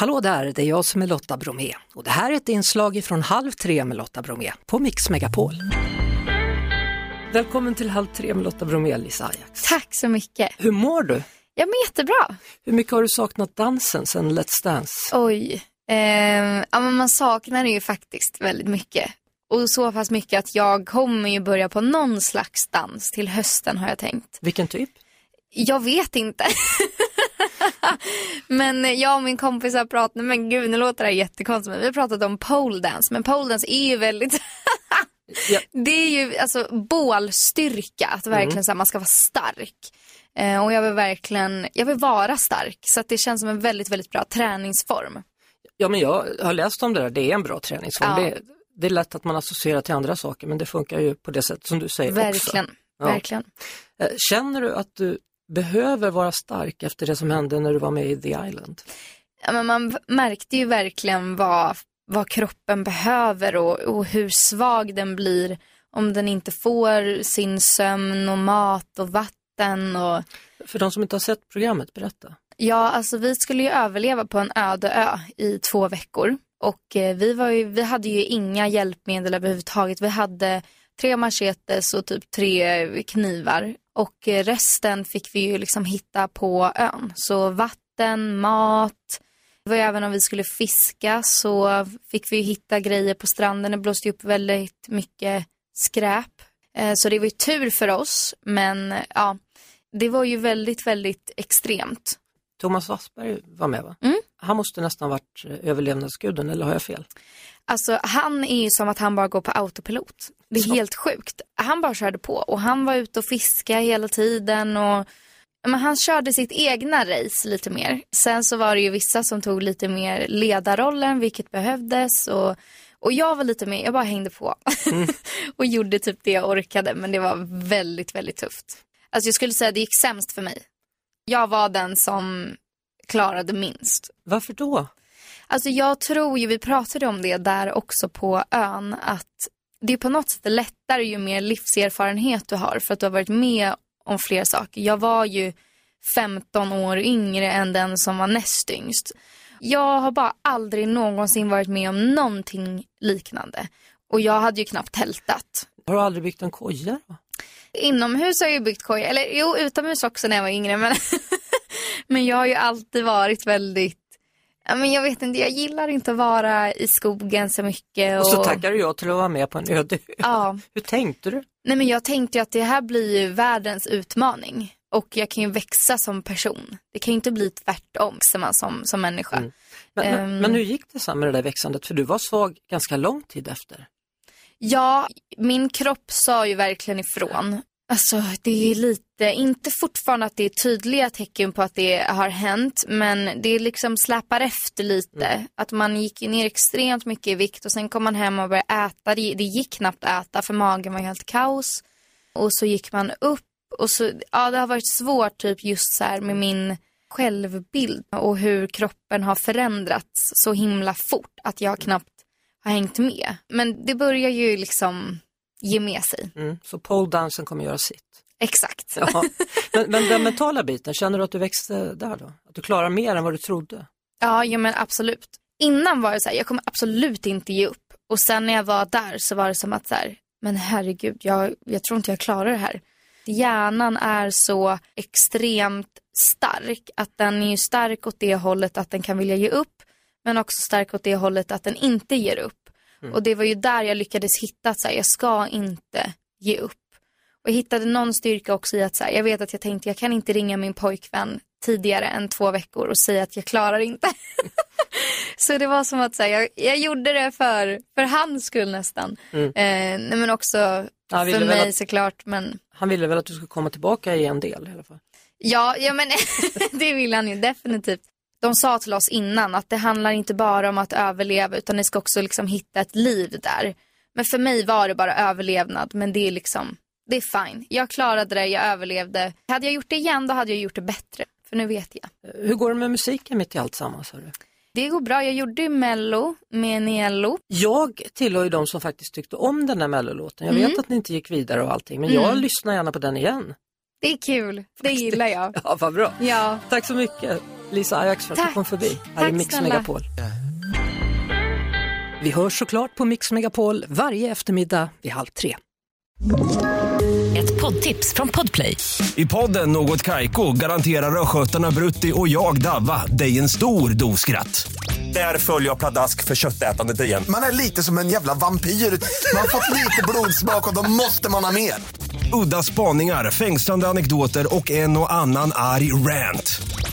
Hallå där, det är jag som är Lotta Bromé och det här är ett inslag från Halv tre med Lotta Bromé på Mix Megapol. Välkommen till Halv tre med Lotta Bromé, Lisa Ajax. Tack så mycket. Hur mår du? Jag mår jättebra. Hur mycket har du saknat dansen sen Let's Dance? Oj. Eh, ja, men man saknar det ju faktiskt väldigt mycket. Och så pass mycket att jag kommer ju börja på någon slags dans till hösten har jag tänkt. Vilken typ? Jag vet inte. men jag och min kompis har pratat, men gud nu låter det här jättekonstigt, men vi har pratat om pole dance. Men pole dance är ju väldigt ja. Det är ju alltså bålstyrka, att verkligen mm. så här, man ska vara stark. Eh, och jag vill verkligen, jag vill vara stark. Så att det känns som en väldigt, väldigt bra träningsform. Ja men jag har läst om det där, det är en bra träningsform. Ja. Det, det, är lätt att man associerar till andra saker men det funkar ju på det sätt som du säger verkligen, också. Ja. Verkligen. Eh, känner du att du behöver vara stark efter det som hände när du var med i The Island? Ja, men man märkte ju verkligen vad, vad kroppen behöver och, och hur svag den blir om den inte får sin sömn och mat och vatten. Och... För de som inte har sett programmet, berätta. Ja, alltså vi skulle ju överleva på en öde ö i två veckor. Och eh, vi, var ju, vi hade ju inga hjälpmedel överhuvudtaget. Vi hade tre machetes och typ tre knivar. Och eh, resten fick vi ju liksom hitta på ön. Så vatten, mat. Det var ju även om vi skulle fiska så fick vi hitta grejer på stranden. Det blåste upp väldigt mycket skräp. Eh, så det var ju tur för oss. Men ja, det var ju väldigt, väldigt extremt. Thomas Wassberg var med va? Mm. Han måste nästan varit eh, överlevnadsguden eller har jag fel? Alltså han är ju som att han bara går på autopilot. Det är Så. helt sjukt. Han bara körde på och han var ute och fiskade hela tiden och men han körde sitt egna race lite mer. Sen så var det ju vissa som tog lite mer ledarrollen, vilket behövdes. Och, och jag var lite mer, jag bara hängde på. Mm. och gjorde typ det jag orkade, men det var väldigt, väldigt tufft. Alltså jag skulle säga att det gick sämst för mig. Jag var den som klarade minst. Varför då? Alltså jag tror ju, vi pratade om det där också på ön, att det är på något sätt lättare ju mer livserfarenhet du har för att du har varit med om fler saker. Jag var ju 15 år yngre än den som var näst yngst. Jag har bara aldrig någonsin varit med om någonting liknande. Och jag hade ju knappt tältat. Har du aldrig byggt en koja då? Inomhus har jag ju byggt koja, eller jo utomhus också när jag var yngre men, men jag har ju alltid varit väldigt Ja, men jag vet inte, jag gillar inte att vara i skogen så mycket. Och, och så tackar du ja till att vara med på en öde Ja. Hur tänkte du? Nej men jag tänkte att det här blir ju världens utmaning. Och jag kan ju växa som person. Det kan ju inte bli tvärtom som, som, som människa. Mm. Men, um, men, men hur gick det sen med det där växandet? För du var svag ganska lång tid efter. Ja, min kropp sa ju verkligen ifrån. Alltså det är lite, inte fortfarande att det är tydliga tecken på att det har hänt, men det liksom släpar efter lite. Mm. Att man gick ner extremt mycket i vikt och sen kom man hem och började äta. Det, det gick knappt att äta för magen var helt kaos. Och så gick man upp och så, ja det har varit svårt typ just så här med min självbild och hur kroppen har förändrats så himla fort att jag knappt har hängt med. Men det börjar ju liksom ge med sig. Mm, så poledansen kommer göra sitt? Exakt. Ja. Men, men den mentala biten, känner du att du växte där då? Att du klarar mer än vad du trodde? Ja, ja men absolut. Innan var det så här, jag kommer absolut inte ge upp. Och sen när jag var där så var det som att så här, men herregud, jag, jag tror inte jag klarar det här. Hjärnan är så extremt stark att den är ju stark åt det hållet att den kan vilja ge upp men också stark åt det hållet att den inte ger upp. Mm. Och det var ju där jag lyckades hitta att jag ska inte ge upp. Och jag hittade någon styrka också i att så här, jag vet att jag tänkte jag kan inte ringa min pojkvän tidigare än två veckor och säga att jag klarar inte. så det var som att så här, jag, jag gjorde det för, för hans skull nästan. Mm. Eh, men också för mig att, såklart. Men... Han ville väl att du skulle komma tillbaka i en del i alla fall? Ja, ja men det vill han ju definitivt de sa till oss innan att det handlar inte bara om att överleva utan ni ska också liksom hitta ett liv där. Men för mig var det bara överlevnad men det är liksom, det är fine. Jag klarade det, jag överlevde. Hade jag gjort det igen då hade jag gjort det bättre. För nu vet jag. Hur går det med musiken mitt i allt sammans? Hörru? Det går bra. Jag gjorde Mello med Niello. Jag tillhör ju de som faktiskt tyckte om den där Mello-låten. Jag mm. vet att ni inte gick vidare och allting men mm. jag lyssnar gärna på den igen. Det är kul. Det gillar jag. Ja, vad bra. Ja. Tack så mycket. Lisa Ajax för att Tack. du kom förbi här Tack i Mix snälla. Megapol. Vi hörs såklart på Mix Megapol varje eftermiddag vid halv tre. Ett poddtips från Podplay. I podden Något Kaiko garanterar östgötarna Brutti och jag, Davva, dig en stor dos skratt. Där följer jag pladask för köttätandet igen. Man är lite som en jävla vampyr. Man har fått lite blodsmak och då måste man ha mer. Udda spaningar, fängslande anekdoter och en och annan arg rant.